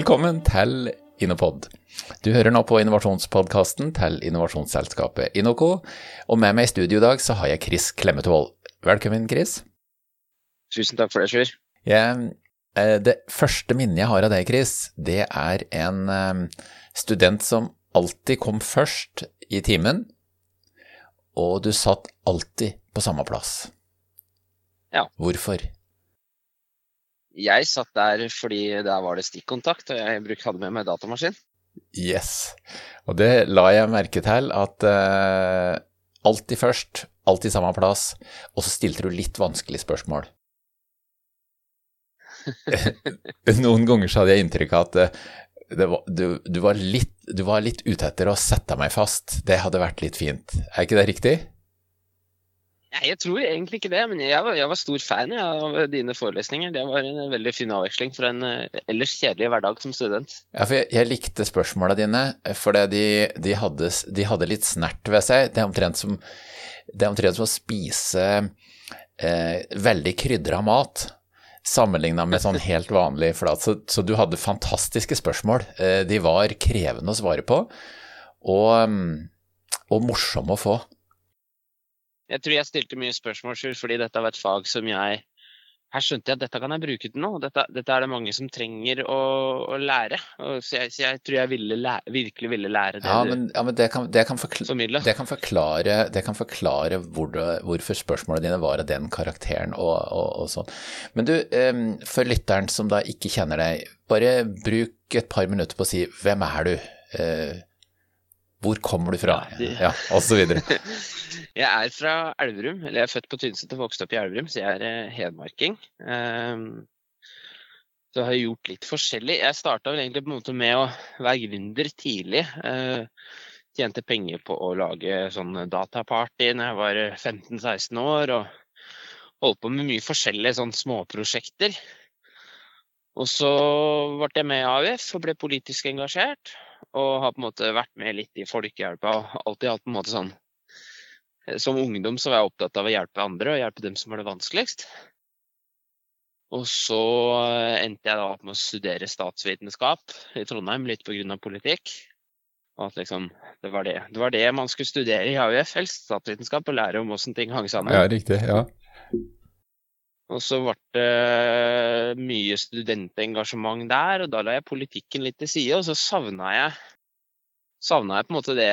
Velkommen til Innopod. Du hører nå på innovasjonspodkasten til innovasjonsselskapet Inoco. og med meg i studio i dag så har jeg Chris Klemetvold. Velkommen, Chris. Tusen takk for det, Sjur. Jeg, eh, det første minnet jeg har av deg, Chris, det er en eh, student som alltid kom først i timen, og du satt alltid på samme plass. Ja. Hvorfor? Jeg satt der fordi der var det stikkontakt, og jeg hadde med meg datamaskin. Yes. Og det la jeg merke til, at uh, alltid først, alltid samme plass, og så stilte du litt vanskelige spørsmål. Noen ganger så hadde jeg inntrykk av at det var, du, du, var litt, du var litt ute etter å sette meg fast. Det hadde vært litt fint. Er ikke det riktig? Nei, jeg tror egentlig ikke det, men jeg var, jeg var stor fan ja, av dine forelesninger. Det var en veldig fin avveksling fra en eh, ellers kjedelig hverdag som student. Ja, for jeg, jeg likte spørsmåla dine, for de, de, hadde, de hadde litt snert ved seg. Det er omtrent som, det er omtrent som å spise eh, veldig krydra mat. Sammenligna med sånn helt vanlig flat. Så, så, du hadde fantastiske spørsmål. Eh, de var krevende å svare på, og, mm, og morsomme å få. Jeg tror jeg stilte mye spørsmål, fordi dette var et fag som jeg Her skjønte jeg at dette kan jeg bruke til noe. Dette, dette er det mange som trenger å, å lære. Og så, jeg, så, jeg, tror jeg ville lære, virkelig ville lære det ja, men, ja, men det, kan, det, kan formidle. Det kan forklare, det kan forklare hvor det, hvorfor spørsmålene dine var av den karakteren og, og, og sånn. Men du, um, for lytteren som da ikke kjenner deg, bare bruk et par minutter på å si hvem er du? Uh, hvor kommer du fra? Ja, de... ja og så videre. Jeg er fra Elverum, eller jeg er født på Tynset og vokst opp i Elverum, så jeg er eh, hedmarking. Um, så har jeg gjort litt forskjellig. Jeg starta vel egentlig på en måte med å være gründer tidlig. Uh, tjente penger på å lage sånn dataparty når jeg var 15-16 år, og holdt på med mye forskjellige sånn småprosjekter. Og så ble jeg med i AUF og ble politisk engasjert. Og har på en måte vært med litt i Folkehjelpa og alltid hatt på en måte sånn som ungdom så var jeg opptatt av å hjelpe andre, og hjelpe dem som har det vanskeligst. Og så endte jeg da opp med å studere statsvitenskap i Trondheim, litt pga. politikk. Og at liksom, det var det. det var det man skulle studere i AUF, helst. Statsvitenskap, og lære om åssen ting hang sammen. Ja, riktig, ja. Og så ble det mye studentengasjement der, og da la jeg politikken litt til side. Og så savna jeg savna jeg på en måte det,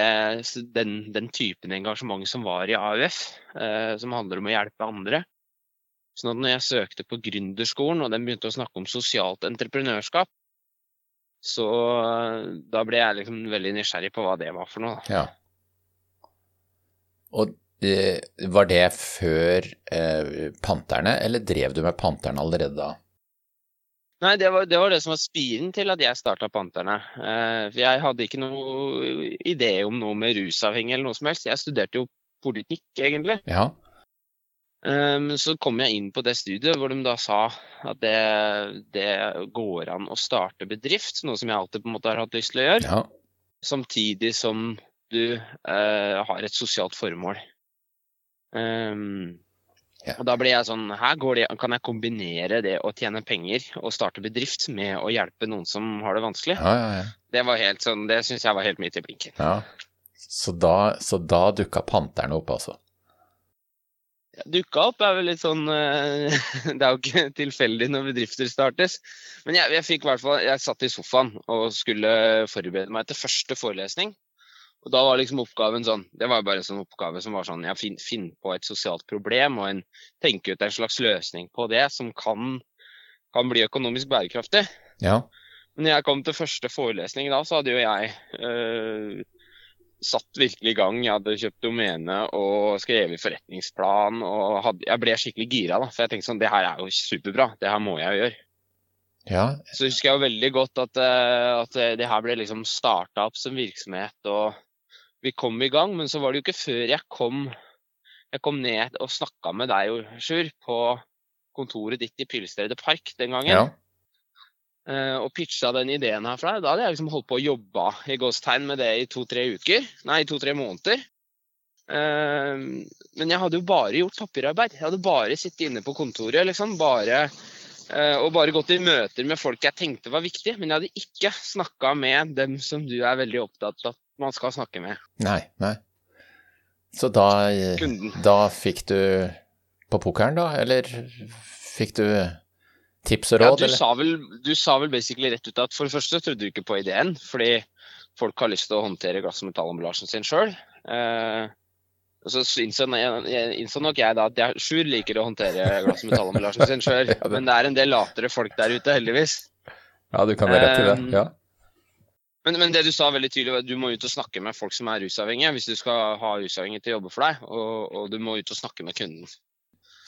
den, den, typen engasjement som var i AUF, eh, som handler om å hjelpe andre. At når jeg søkte på gründerskolen, og den begynte å snakke om sosialt entreprenørskap, så eh, da ble jeg liksom veldig nysgjerrig på hva det var for noe. Ja. Og var det før eh, Panterne, eller drev du med Panterne allerede da? Nei, det var, det var, det som var spiren til at jeg starta Panterne. Eh, for jeg hadde ikke noe idé om noe med rusavhengig eller noe som helst. Jeg studerte jo politikk, egentlig. Ja. Um, så kom jeg inn på det studiet hvor de da sa at det, det, går an å starte bedrift, noe som jeg alltid på en måte har hatt lyst til å gjøre. Ja. Samtidig som du uh, har et sosialt formål. Um, ja. Og da ble jeg sånn Her det, kan jeg kombinere det å tjene penger og starte bedrift med å hjelpe noen som har det vanskelig. Ja, ja, det var helt sånn, det syns jeg var helt midt i blinken. Ja. Så da, så da dukka Panterne opp, altså? Ja, dukka opp er vel litt sånn Det er jo ikke tilfeldig når bedrifter startes. Men jeg, jeg fikk i hvert fall Jeg satt i sofaen og skulle forberede meg til første forelesning. Og da var liksom oppgaven sånn Det var bare en sånn oppgave som var sånn Jeg finner finn på et sosialt problem og en, tenke ut en slags løsning på det som kan, kan bli økonomisk bærekraftig. Ja. Men når jeg kom til første forelesning da, så hadde jo jeg øh, satt virkelig i gang. Jeg hadde kjøpt domene og skrevet forretningsplan. og hadde, Jeg ble skikkelig gira, da, for jeg tenkte sånn Det her er jo superbra. Det her må jeg jo gjøre. Ja. Så husker jeg jo veldig godt at, at det her ble liksom starta opp som virksomhet. og vi kom i gang, men så var det jo ikke før jeg kom, jeg kom ned og snakka med deg, Sjur, på kontoret ditt i Pilstredet Park den gangen. Ja. Uh, og pitcha den ideen her for deg. Da hadde jeg liksom holdt på å jobbe i gåstegn med det i to-tre uker. Nei, to-tre måneder. Uh, men jeg hadde jo bare gjort papirarbeid. Jeg hadde bare sittet inne på kontoret, liksom. Bare Eh, og bare gått i møter med folk jeg tenkte var viktige, men jeg hadde ikke snakka med dem som du er veldig opptatt av man skal snakke med. Nei, nei. Så da, da fikk du på pokeren, da, eller fikk du tips og Ja, råd, du, eller? sa vel, du sa vel basically rett ut at for det første trodde du ikke på ideen, fordi folk har lyst til å håndtere glass- og metallemballasjen sin sjøl. Eh, og så innså, innså nok jeg da at jeg Sjur liker å håndtere glass- og metallemballasjen sin sjøl, men det er en del latere folk der ute, heldigvis. Ja, du kan være rett i det. Um, Ja. Men, men det du sa veldig tydelig, var at du må ut og snakke med folk som er rusavhengige, hvis du skal ha rusavhengige til å jobbe for deg, og, og du må ut og snakke med kunden.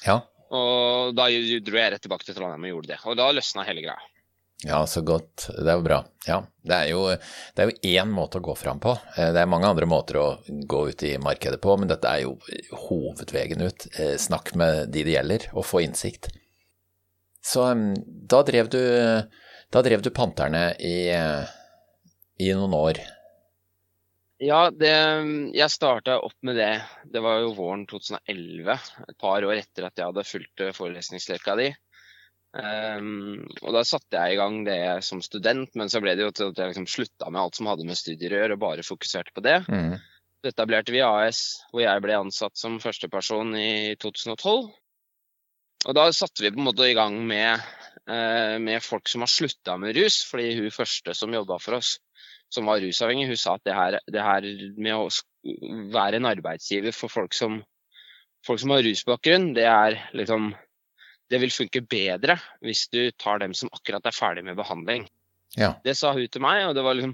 ja. Og da dro jeg rett tilbake til Trondheim og gjorde det. Og da løsna hele greia. Ja, så godt. Det er jo bra. Ja, det er jo, det er jo én måte å gå fram på. Eh, Det er mange andre måter å gå ut i markedet på, men dette er jo hovedvegen ut. Eh, Snakk med de det gjelder, og få innsikt. Så da drev du, da drev du Panterne i, eh, i noen år. Ja, det, jeg starta opp med det. Det var jo våren 2011, et par år etter at jeg hadde fulgt eh, forelesningsleka di. Um, og da satte jeg i gang det som student, men så ble det jo til at jeg liksom slutta med alt som hadde med studier å gjøre, og bare fokuserte på det. Mm. Så etablerte vi AS, hvor jeg ble ansatt som førsteperson i 2012. Og da satte vi på en måte i gang med, med folk som har slutta med rus, fordi hun første som jobba for oss, som var rusavhengig, hun sa at det her, det her med å være en arbeidsgiver for folk som, folk som har rusbakgrunn, det er liksom Det vil funke bedre hvis du tar dem som akkurat er ferdig med behandling. Ja. Det sa hun til meg, og det var liksom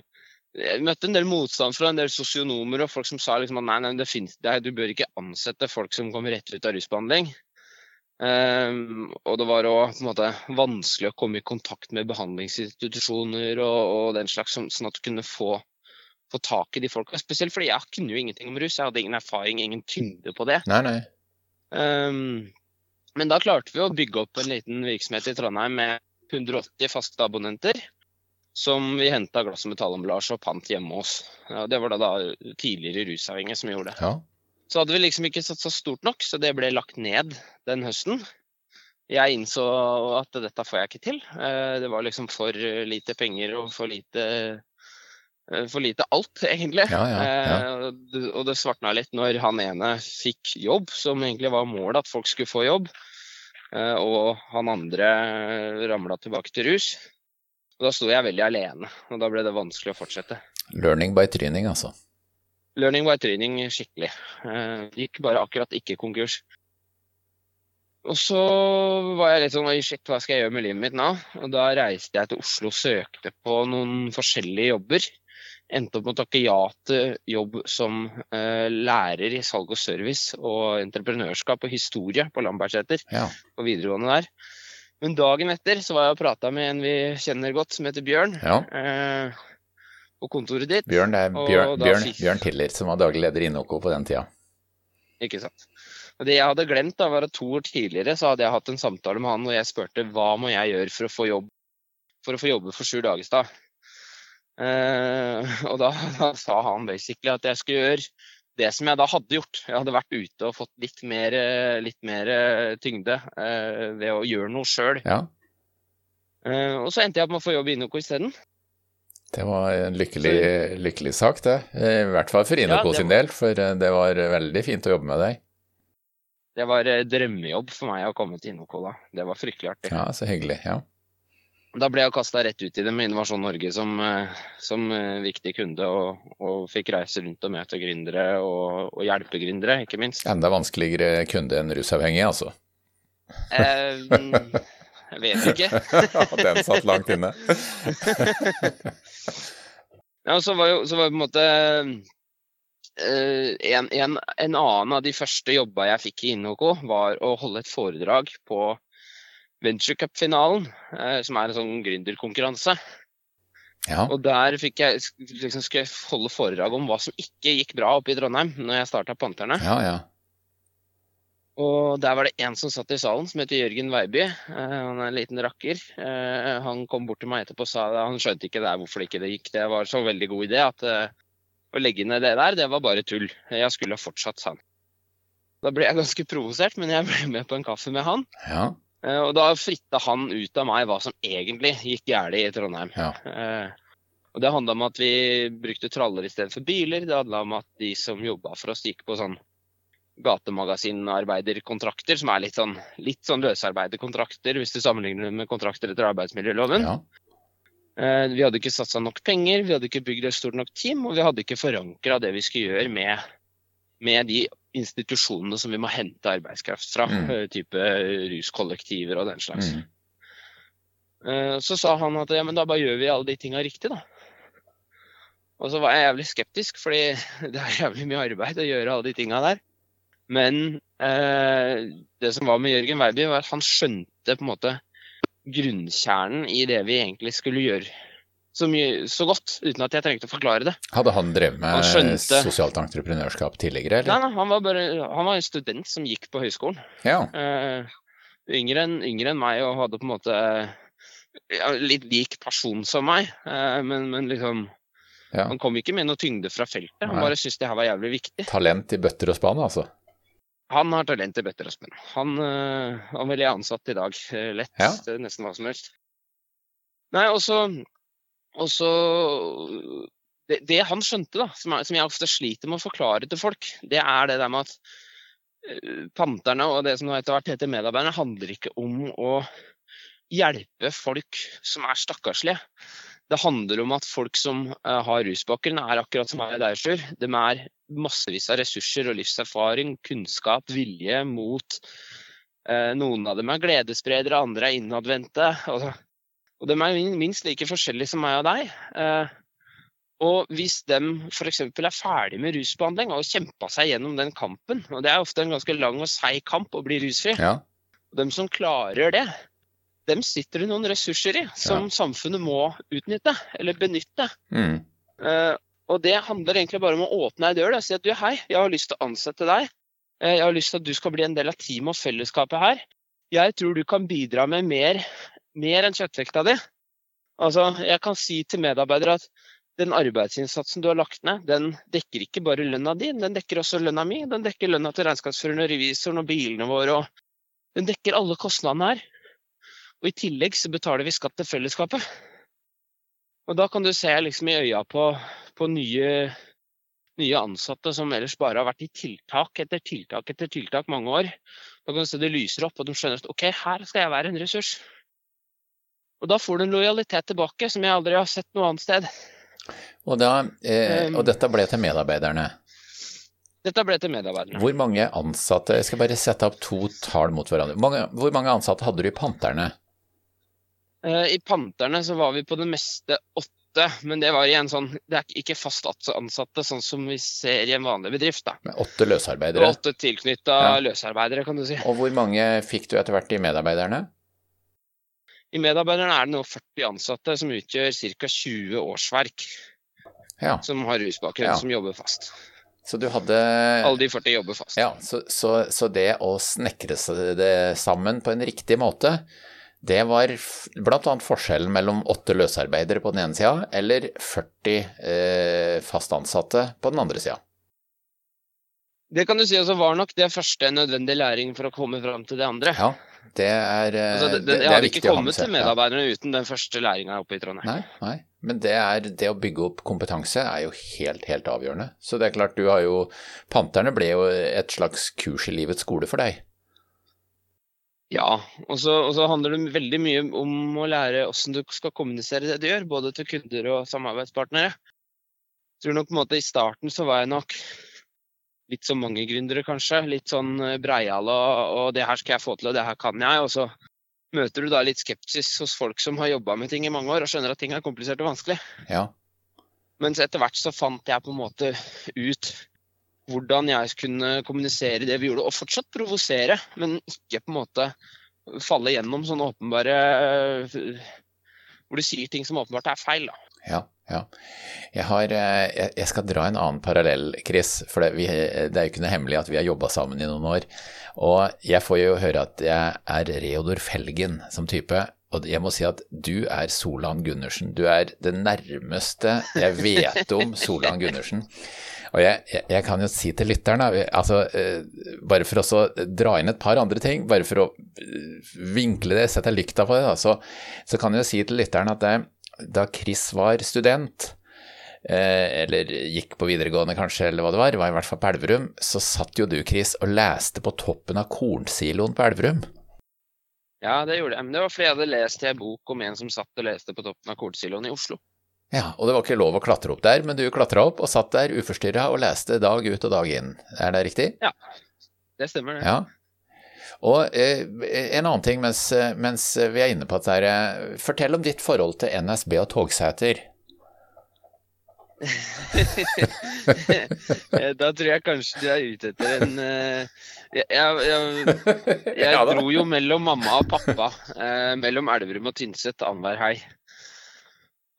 jeg møtte en del motstand fra en del sosionomer og folk som sa liksom at nei, nei det finnes, det er, du bør ikke ansette folk som kommer rett ut av rusbehandling. Ehm, og det var òg vanskelig å komme i kontakt med behandlingsinstitusjoner og, og den slags, sånn, sånn at du kunne få, få tak i de folka. Spesielt fordi jeg kunne jo ingenting om rus. Jeg hadde ingen erfaring, ingen tyngde på det. Nei, nei. Um, men da klarte vi å bygge opp en liten virksomhet i Trondheim med 180 faste abonnenter. Som vi henta glass- og metallemballasje og pant hjemme hos. Ja, det var da, da tidligere rusavhengige som gjorde det. Ja. Så hadde vi liksom ikke satsa stort nok, så det ble lagt ned den høsten. Jeg innså at dette får jeg ikke til. Eh, Det var liksom for lite penger og for lite eh, for lite alt, egentlig. Ja, ja, ja. Eh, og det- svartna litt når han ene fikk jobb, som egentlig var målet at folk skulle få jobb. Og han andre ramla tilbake til rus. Og da sto jeg veldig alene, og da ble det vanskelig å fortsette. Learning by training, altså. Learning by training skikkelig. Det gikk bare akkurat ikke konkurs. Og så var jeg litt sånn oi shit, hva skal jeg gjøre med livet mitt nå? Og da reiste jeg til Oslo og søkte på noen forskjellige jobber. Endte opp med å takke ja til jobb som eh, lærer i salg og service og entreprenørskap og historie på Lambertseter Ja. på videregående der. Men dagen etter så var jeg og prata med en vi kjenner godt, som heter Bjørn, ja. eh, på kontoret ditt. Bjørn, det er Og Bjørn, Bjørn, fikk- Bjørn Tiller, som var daglig leder i Noko på den tida. Ikke sant. Og det jeg hadde glemt, da, var at to år tidligere så hadde jeg hatt en samtale med han og jeg spurte hva må jeg gjøre for å få jobb for å få jobbe for Sjur Dagestad. Eh, og da, da sa han basically at jeg skulle gjøre det som jeg da hadde gjort. Jeg hadde vært ute og fått litt mer, eh, litt mer eh, tyngde eh, ved å gjøre noe sjøl. Ja. Eh, og så endte jeg opp med å få jobb i Inoco isteden. Det var en lykkelig, lykkelig sak, det. I hvert fall for Inoco Ja, sin del, for eh, det var veldig fint å jobbe med deg. Det var eh, drømmejobb for meg å komme til Inoco da. Det var fryktelig artig. Ja, så hyggelig. Ja. Da ble jeg kasta rett ut i det med Innovasjon Norge som, eh, som eh, viktig kunde, og, og fikk reise rundt og møte gründere og, og hjelpe gründere, ikke minst. Enda vanskeligere kunde enn rusavhengig, altså. Eh, jeg vet ikke. Den satt langt inne. Ja, så var jo så var på en måte Uh, en, en, en annen av de første jobba jeg fikk i InnoK, var å holde et foredrag på Venture Cup-finalen, uh, som er en sånn gründerkonkurranse. Ja. Og der fikk jeg, liksom, skulle jeg holde foredrag om hva som ikke gikk bra oppe i Trondheim når jeg starta Panterne. ja, ja. Og der var det en som satt i salen, som heter Jørgen Veiby. Eh, han er en liten rakker. Eh, han kom bort til meg etterpå og sa han skjønte ikke det er hvorfor det ikke gikk. Det var så veldig god idé at eh, å legge ned det der, det var bare tull. Jeg skulle ha fortsatt, sa han. Da ble jeg ganske provosert, men jeg ble med på en kaffe med han. ja. Og da fritta han ut av meg hva som egentlig gikk galt i Trondheim. Ja. Og det handla om at vi brukte traller istedenfor biler. Det handla om at de som jobba for oss, gikk på sånn gatemagasinarbeiderkontrakter, som er litt sånn, litt sånn løsarbeiderkontrakter, hvis du sammenligner med kontrakter etter arbeidsmiljøloven. Ja. Eh, Vi hadde ikke satsa nok penger, vi hadde ikke bygd et stort nok team, og vi hadde ikke forankra det vi skulle gjøre med, med de institusjonene som vi må hente arbeidskraft fra. Mm. eh, Type ruskollektiver og den slags. Mm. Eh, Så sa han at ja, men da bare gjør vi alle de tinga riktig, da. Og så var jeg jævlig skeptisk, fordi det er jævlig mye arbeid å gjøre alle de tinga der. Men eh, det som var med Jørgen Weiby, var at han skjønte på en måte grunnkjernen i det vi egentlig skulle gjøre så, mye, så godt, uten at jeg trengte å forklare det. Hadde han drevet med Han skjønte- sosialt entreprenørskap tidligere, Nei, eller? nei, han var bare han var en student som gikk på høyskolen. Ja. Eh, yngre enn yngre enn meg og hadde på en måte ja, litt lik person som meg, eh, men, men liksom ja. Han kom ikke med noe tyngde fra feltet. Han Nei. bare syntes det her var jævlig viktig. Talent i bøtter og spann, altså. Han har talent i bøtter og spenn. Han, øh, han ville jeg ansatt i dag. eh, Lett. Ja. Nesten hva som helst. Nei, og så det, det han skjønte, da, som, er, som jeg ofte sliter med å forklare til folk, det er det der med at uh, Panterne og det som etter hvert heter medarbeiderne, handler ikke om å hjelpe folk som er stakkarslige. Det handler om at folk som eh, har rusbakgrunn, er akkurat som meg og deg, Sjur. De er massevis av ressurser og livserfaring, kunnskap, vilje, mot. Eh, noen av dem er gledesspredere, andre er innadvendte. Og, de er minst like forskjellige som meg og deg. Eh, og hvis de f.eks. er ferdig med rusbehandling og har kjempa seg gjennom den kampen, og det er ofte en ganske lang og seig kamp å bli rusfri, Ja. de som klarer det, dem sitter det noen ressurser i som samfunnet må utnytte eller benytte. Mm. Uh, og det handler egentlig bare om å åpne ei dør og si at du, hei, jeg har lyst til å ansette deg. Eh, jeg har lyst til at du skal bli en del av teamet og fellesskapet her. Jeg tror du kan bidra med mer, mer enn kjøttvekta di. Altså, jeg kan si til medarbeidere at den arbeidsinnsatsen du har lagt ned, den dekker ikke bare lønna di, den dekker også lønna mi. Den dekker lønna til regnskapsføreren og revisoren og bilene våre. og Den dekker alle kostnadene her. Og i tillegg så betaler vi skatt til fellesskapet. Og da kan du se liksom i øya på, på nye, nye ansatte som ellers bare har vært i tiltak etter tiltak etter tiltak mange år. Da kan du se det lyser opp, og de skjønner at OK, her skal jeg være en ressurs. Og da får du en lojalitet tilbake som jeg aldri har sett noe annet sted. Og, da, eh, Um, og dette ble til medarbeiderne. Dette ble til medarbeiderne. Hvor mange ansatte Jeg skal bare sette opp to tall mot hverandre. Mange, hvor mange ansatte hadde du i Panterne? Eh, I Panterne så var vi på det meste åtte, men det var igjen sånn Det er ikke fast ansatte, sånn som vi ser i en vanlig bedrift. da. Med åtte løsarbeidere. åtte tilknytta Ja. løsarbeidere, kan du si. Og hvor mange fikk du etter hvert i medarbeiderne? I Medarbeiderne er det nå 40 ansatte, som utgjør ca. 20 årsverk, Ja, som har rusbakgrunn, Ja. som jobber fast. så du hadde Alle de 40 jobber fast. Ja, så, så, så det å snekre det sammen på en riktig måte, det var bl.a. forskjellen mellom åtte løsarbeidere på den ene sida, eller 40 eh, fast ansatte på den andre sida. Det kan du si også var nok det første nødvendige læring for å komme fram til det andre. Ja, det er, eh, Altså, det, det, det, det er hadde ikke kommet til til Ja. uten den første læringa oppe i Trondheim. Nei, nei, men det, er, det å bygge opp kompetanse er jo helt, helt avgjørende. Så det er klart, du har jo Panterne ble jo et slags kurs i livets skole for deg. Ja, og så, handler det veldig mye om å lære hvordan du skal kommunisere det du gjør, både til kunder og samarbeidspartnere. Jeg tror nok på en måte i starten så var jeg nok litt som mange gründere, kanskje. Litt sånn eh, breial og, og 'det her skal jeg få til, og det her kan jeg'. Og så møter du da litt skepsis hos folk som har jobba med ting i mange år og skjønner at ting er komplisert og vanskelig. Ja, Mens etter hvert så fant jeg på en måte ut hvordan jeg kunne kommunisere det vi gjorde, og fortsatt provosere, men ikke på en måte falle gjennom sånne åpenbare Hvor du sier ting som åpenbart er feil. da. ja, ja. Jeg, har, eh, jeg, skal dra en annen parallell, Chris, for det, vi, det er jo ikke noe hemmelig at vi har jobba sammen i noen år. Og jeg får jo høre at jeg er Reodor Felgen som type, og jeg må si at du er Solan Gundersen. Du er det nærmeste jeg vet om Solan Gundersen. Og jeg, jeg, jeg kan jo si til lytteren, altså, uh, bare for å dra inn et par andre ting, bare for å vinkle det, sette lykta på det, da, så, så, kan jeg jo si til lytteren at det, da Chris var student, Eh, eller gikk på videregående kanskje, eller hva det var, var i hvert fall på Elverum, så satt jo du, Chris, og leste på toppen av kornsiloen på Elverum. Ja, det gjorde jeg. Men det var fordi jeg hadde lest i en bok om en som satt og leste på toppen av kornsiloen i Oslo. Ja, og det var ikke lov å klatre opp der, men du klatra opp og satt der uforstyrra og leste dag ut og dag inn. Er det riktig? Ja, det stemmer det. Ja. Og eh, en annen ting mens, mens, vi er inne på dette, eh, fortell om ditt forhold til NSB og togseter. Da tror jeg kanskje du er ute etter en uh, Jeg, jeg, jeg, jeg dro jo mellom mamma og pappa, uh, mellom Elverum og Tynset annenhver hei.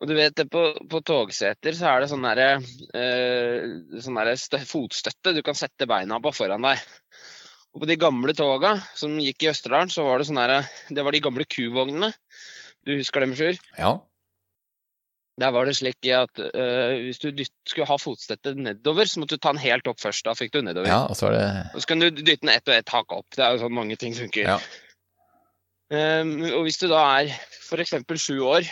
Og du vet, på, på togseter så er det sånn derre uh, sånn der fotstøtte du kan sette beina på foran deg. Og på de gamle toga som gikk i Østerdalen, så var det sånn derre Det var de gamle kuvognene. Du husker dem, Sjur? Ja. Der var det slik at uh, hvis du skulle ha fotstøtte nedover, så måtte du ta den helt opp først. Da fikk du nedover. Ja, og så, det... og så kan du dytte den ett og ett hakk opp. Det er jo sånn mange ting funker. Ja. Um, og hvis du da er f.eks. sju år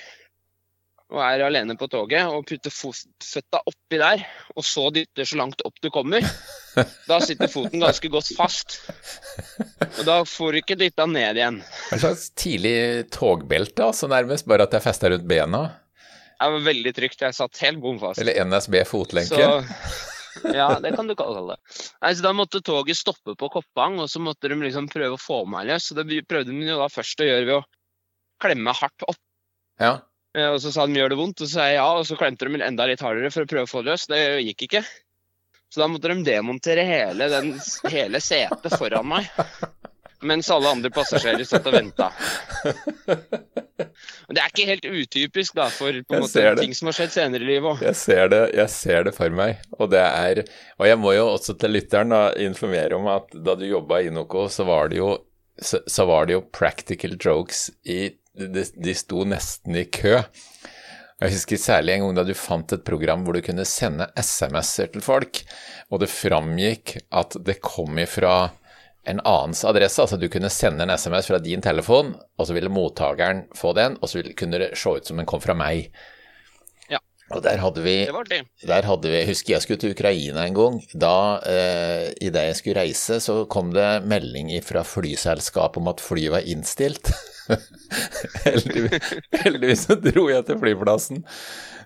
og er alene på toget og putter føtta oppi der, og så dytter så langt opp du kommer, da sitter foten ganske godt fast. Og da får du ikke dytta ned igjen. En slags tidlig togbelte, altså nærmest, bare at det er festa rundt bena? Jeg var veldig trygt. Jeg satt helt bom fast. Eller NSB fotlenke. Så, ja, det kan du kalle det. Nei, så Da måtte toget stoppe på Koppang, og så måtte de liksom prøve å få meg løs. Så Det prøvde de jo da først å gjøre ved å klemme hardt opp. Ja. Eh, og så sa de gjør det vondt, og så sa jeg ja, og så klemte de enda litt hardere for å prøve å få det løs. Det gikk ikke. Så da måtte de demontere hele, den, hele setet foran meg mens alle andre passasjerer satt og venta. Det er ikke helt utypisk da, for på måte, ting som har skjedd senere i livet Jeg ser, det, jeg ser det for meg. Og, det er, og jeg må jo også til lytteren da, informere om at da du jobba i Noco, så var det jo, så, så var det jo practical jokes i de, de sto nesten i kø. Jeg husker særlig en gang da du fant et program hvor du kunne sende SMS-er til folk, og det framgikk at det kom ifra en annens adresse. Altså du kunne sende en SMS fra din telefon, og så ville mottakeren få den, og så kunne det se ut som den kom fra meg. Ja. Og der hadde vi, det var det. Der hadde vi Husker jeg skulle til Ukraina en gang. Da, eh, idet jeg skulle reise, så kom det melding fra flyselskapet om at flyet var innstilt. heldigvis, heldigvis så dro jeg til flyplassen.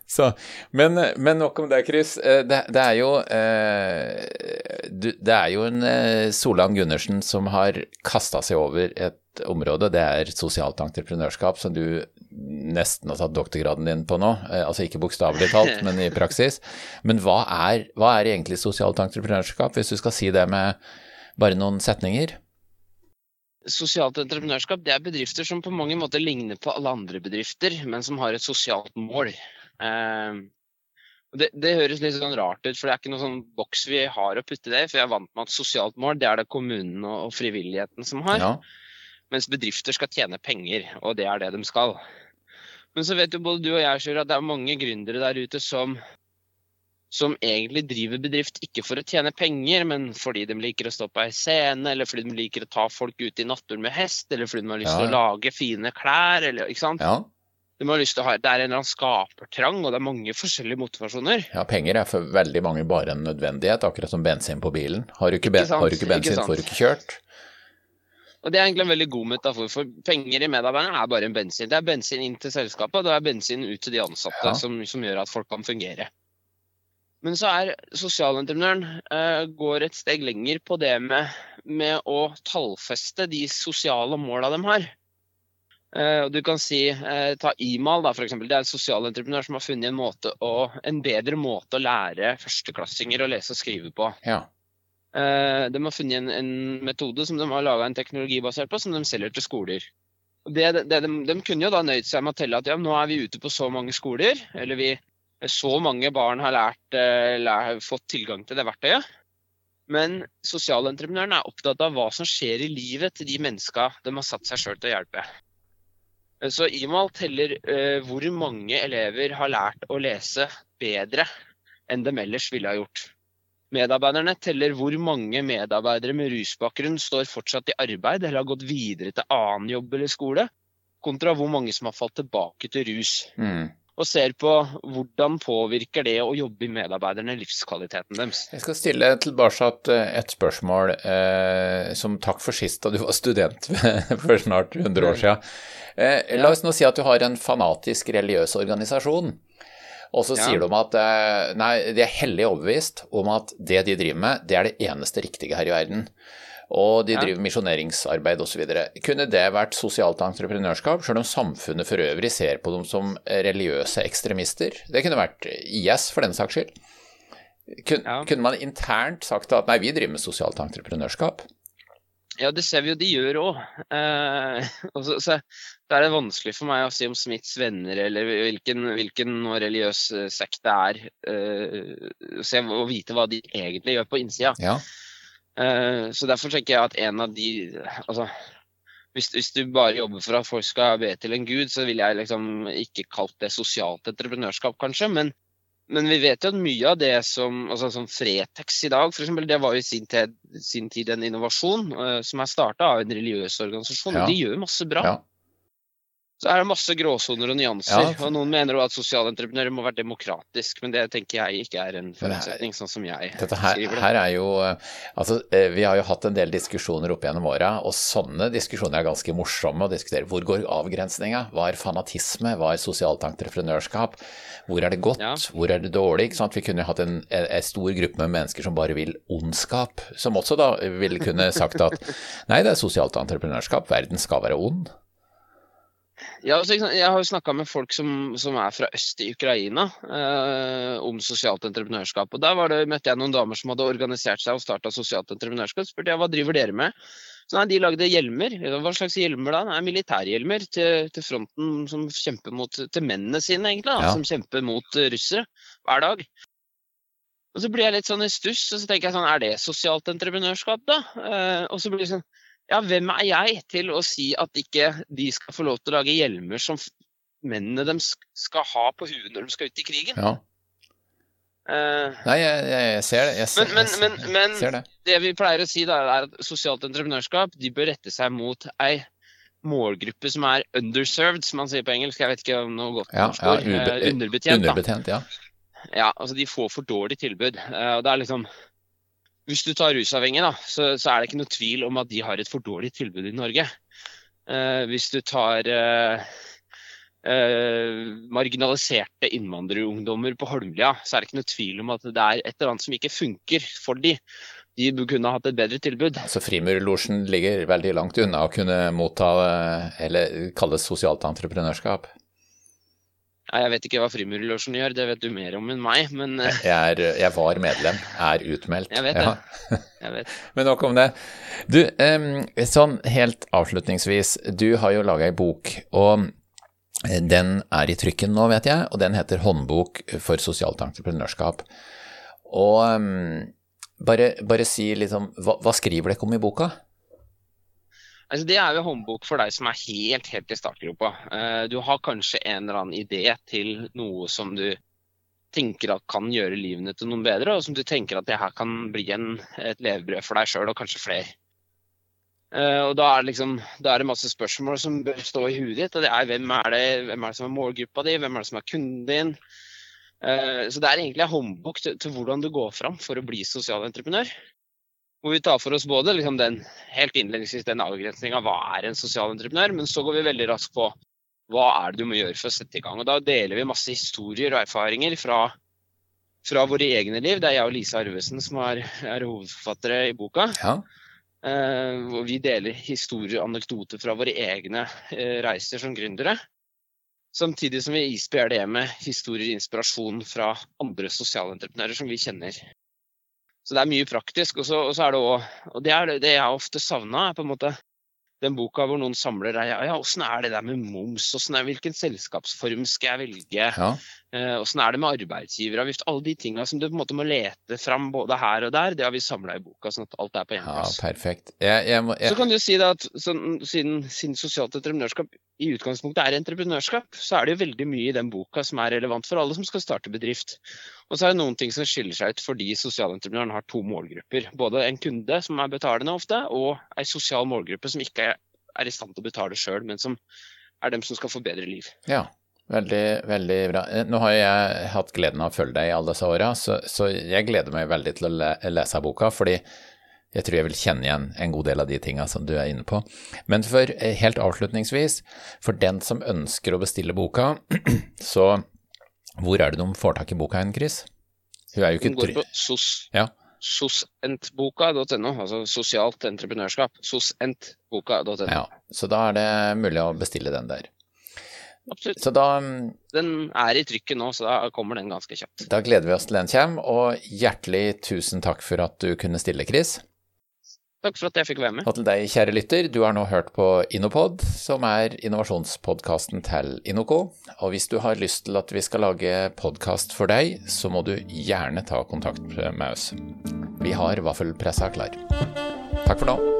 Så, men, men, nok om det, Chris. Eh, det, det, er jo eh, Det er jo en eh, Solan Gundersen som har kasta seg over et område. Det er sosialt entreprenørskap, som du nesten har tatt doktorgraden din på nå. Altså ikke bokstavelig talt, men i praksis. Men hva er, hva er egentlig sosialt entreprenørskap, hvis du skal si det med bare noen setninger? Sosialt entreprenørskap det er bedrifter som på mange måter ligner på alle andre bedrifter, men som har et sosialt mål. Ehm, det, det, høres litt sånn rart ut, for det er ikke noen sånn boks vi har å putte det i. For jeg er vant med at sosialt mål det er det kommunen og, frivilligheten som har. Ja. Mens bedrifter skal tjene penger, og det er det de skal. Men så vet jo både du og jeg Sjur, at det er mange gründere der ute som, som egentlig driver bedrift ikke for å tjene penger, men fordi de liker å stå på ei scene, eller fordi de liker å ta folk ut i naturen med hest, eller fordi de har lyst til ja. å lage fine klær, eller ikke sant. Ja. De har lyst til å ha, Det er en eller annen skapertrang, og det er mange forskjellige motivasjoner. Ja, penger er for veldig mange bare en nødvendighet, akkurat som bensin på bilen. Har du ikke, ben, har du ikke bensin, ikke får du ikke kjørt. Og Det er egentlig en veldig god metafor, for penger i medarbeiderne er bare en bensin. Det er bensin inn til selskapet, og det er bensin ut til de ansatte, ja. som, som, gjør at folk kan fungere. Men så er sosialentreprenøren uh, går et steg lenger på det med, med å tallfeste de sosiale måla de har. Uh, og du kan si, uh, Ta Imal, da, for eksempel. Det er en sosialentreprenør som har funnet en, måte å, en bedre måte å lære førsteklassinger å lese og skrive på. Ja. Uh, de har funnet en, en, metode som de har laga en teknologi basert på, som de selger til skoler. Det, det, de, de, kunne jo da nøyd seg med å telle at ja, nå er vi ute på så mange skoler, eller vi, så mange barn har lært, lært, fått tilgang til det verktøyet. Men sosialentreprenøren er opptatt av hva som skjer i livet til de menneska de har satt seg sjøl til å hjelpe. Så IMAL teller uh, hvor mange elever har lært å lese bedre enn de ellers ville ha gjort. Medarbeiderne teller hvor mange medarbeidere med rusbakgrunn står fortsatt i arbeid eller har gått videre til annen jobb eller skole, kontra hvor mange som har falt tilbake til rus. Mm. Og ser på hvordan påvirker det å jobbe i medarbeiderne livskvaliteten deres. Jeg skal stille tilbake et spørsmål eh, som takk for sist da du var student for snart 100 år siden. Eh, la oss nå si at du har en fanatisk religiøs organisasjon. Og så ja. sier de at eh, nei, de er hellig overbevist om at det de driver med, det er det eneste riktige her i verden. Og de driver misjoneringsarbeid osv. Kunne det vært sosialt entreprenørskap, selv om samfunnet for øvrig ser på dem som religiøse ekstremister? Det kunne vært IS, for den saks skyld. Kun, ja. Kunne man internt sagt at nei, vi driver med sosialt entreprenørskap? Ja, det ser vi jo de gjør òg. Eh, så, så, det er vanskelig for meg å si om Smiths venner eller hvilken, hvilken religiøs eh, sekt det er, eh, se, å vite hva de egentlig gjør på innsida. Ja. Eh, så derfor tenker jeg at en av de altså, hvis, hvis, du bare jobber for at folk skal be til en gud, så ville jeg liksom ikke kalt det sosialt entreprenørskap, kanskje. men men vi vet jo at mye av det som altså som Fretex i dag, for eksempel, det var jo i sin, tid, sin tid en innovasjon uh, som er starta av en religiøs organisasjon. Ja. De gjør masse bra. Ja. Så er det masse gråsoner og nyanser. Ja. og Noen mener jo at sosialentreprenører må være demokratisk, men det tenker jeg ikke er en forutsetning, sånn som jeg her, skriver det. Her er jo, altså, eh, vi har jo hatt en del diskusjoner opp gjennom åra, og sånne diskusjoner er ganske morsomme å diskutere. Hvor går avgrensninga? Hva er fanatisme? Hva er sosialt entreprenørskap? Hvor er det godt? Ja. Hvor er det dårlig? Sånn Vi kunne hatt en, en, stor gruppe med mennesker som bare vil ondskap, som også da ville kunne sagt at nei, det er sosialt entreprenørskap, verden skal være ond. Ja, altså, jeg har jo snakka med folk som, som, er fra øst i Ukraina eh, om sosialt entreprenørskap. og Der det, møtte jeg noen damer som hadde organisert seg og starta sosialt entreprenørskap. spurte jeg hva driver dere med. Så nei, De lagde hjelmer. Hva slags hjelmer da? Nei, Militærhjelmer til, til, fronten som kjemper mot, til mennene sine, egentlig. Da, ja. Som kjemper mot uh, russere hver dag. Og Så blir jeg litt sånn i stuss, og så tenker jeg sånn, er det sosialt entreprenørskap, da? Eh, og så blir det sånn ja, hvem er jeg til å si at ikke de skal få lov til å lage hjelmer som mennene deres skal ha på huet når de skal ut i krigen? Ja. Uh, Nei, jeg, jeg, ser det. Jeg ser, men, men, men, men ser det. det. vi pleier å si, da, er at sosialt entreprenørskap de bør rette seg mot ei målgruppe som er underserved, som man sier på engelsk. Jeg vet ikke om noe godt norsk ja, ja, ord. Uh, underbetjent. underbetjent ja. ja, altså de får for dårlig tilbud. Uh, og det er liksom hvis du tar rusavhengige, da, så, så, er det ikke noe tvil om at de har et for dårlig tilbud i Norge. Uh, hvis du tar uh, uh, marginaliserte innvandrerungdommer på Holmlia, så er det ikke noe tvil om at det er et eller annet som ikke funker for de. De kunne hatt et bedre tilbud. Så Frimurlosjen ligger veldig langt unna å kunne motta eller kalles sosialt entreprenørskap? Jeg vet ikke hva Frimurlosjen gjør, det vet du mer om enn meg, men eh, jeg, er, jeg var medlem, er utmeldt. Jeg vet det. Ja. Jeg vet. men nok om det. Du, sånn helt avslutningsvis, du har jo laga ei bok, og eh, den er i trykken nå, vet jeg, og den heter 'Håndbok for sosialt entreprenørskap'. Og bare, bare si liksom, hva, hva skriver dere om i boka? Altså, det er jo håndbok for deg som er helt, helt i startgropa. Uh, du har kanskje en eller annen idé til noe som du tenker at kan gjøre livene til noen bedre, og som du tenker at det her kan bli en, et levebrød for deg sjøl og kanskje flere. Uh, og da er, det liksom, da er det masse spørsmål som bør stå i huet ditt. og det er Hvem er det, hvem er det som er målgruppa di, hvem er det som er kunden din? Uh, så det er egentlig en håndbok til, til, hvordan du går fram for å bli sosialentreprenør. Hvor vi tar for oss både liksom den helt innledningsvis den avgrensninga hva er en sosial entreprenør, men så går vi veldig raskt på hva er det du må gjøre for å sette i gang. Og Da deler vi masse historier og erfaringer fra, fra våre egne liv. Det er jeg og Lise Arvesen som er, er hovedforfattere i boka. Ja. Uh, vi deler historier og anekdoter fra våre egne uh, reiser som gründere. Samtidig som vi isbjer det med historier og inspirasjon fra andre sosialentreprenører som vi kjenner så det er mye praktisk. Og så, og så er det også, og det er det jeg ofte savna, på en måte den boka hvor noen samler deg. Ja, åssen er det der med moms? Er, hvilken selskapsform skal jeg velge? Ja. Åssen er det med arbeidsgiveravgift? Alle de tinga som du på en måte må lete fram både her og der, det har vi samla i boka, sånn at alt er på én Ja, perfekt. Jeg, jeg må, jeg, Så kan du si at sånn, siden, siden sosialt entreprenørskap i utgangspunktet er entreprenørskap, så er det jo veldig mye i den boka som er relevant for alle som skal starte bedrift. Og så er det noen ting som skiller seg ut fordi sosialentreprenøren har to målgrupper. Både en kunde som er betalende ofte, og ei sosial målgruppe som ikke er i stand til å betale sjøl, men som er dem som skal få bedre liv. Ja, veldig, veldig bra. Eh, Nå har jeg hatt gleden av å følge deg i alle disse åra, så, så jeg gleder meg veldig til å le, lese boka, fordi jeg tror jeg vil kjenne igjen en god del av de tinga som du er inne på. Men for eh, helt avslutningsvis, for den som ønsker å bestille boka, så hvor er det de får tak i boka hen, Chris? Hun er jo ikke Den går på sos, Ja. sosentboka.no, altså sosialt entreprenørskap. Sosentboka.no. Ja, så da er det mulig å bestille den der. Absolutt. Så da, mm, Den er i trykket nå, så da kommer den ganske kjapt. da gleder vi oss til den kommer, og hjertelig tusen takk for at du kunne stille, Chris. Takk for at jeg fikk være med. Og til deg, kjære lytter, du har nå hørt på Innopod, som er innovasjonspodkasten til Inoco. Og hvis du har lyst til at vi skal lage podkast for deg, så må du gjerne ta kontakt med oss. Vi har vaffelpressa klar. Takk for nå.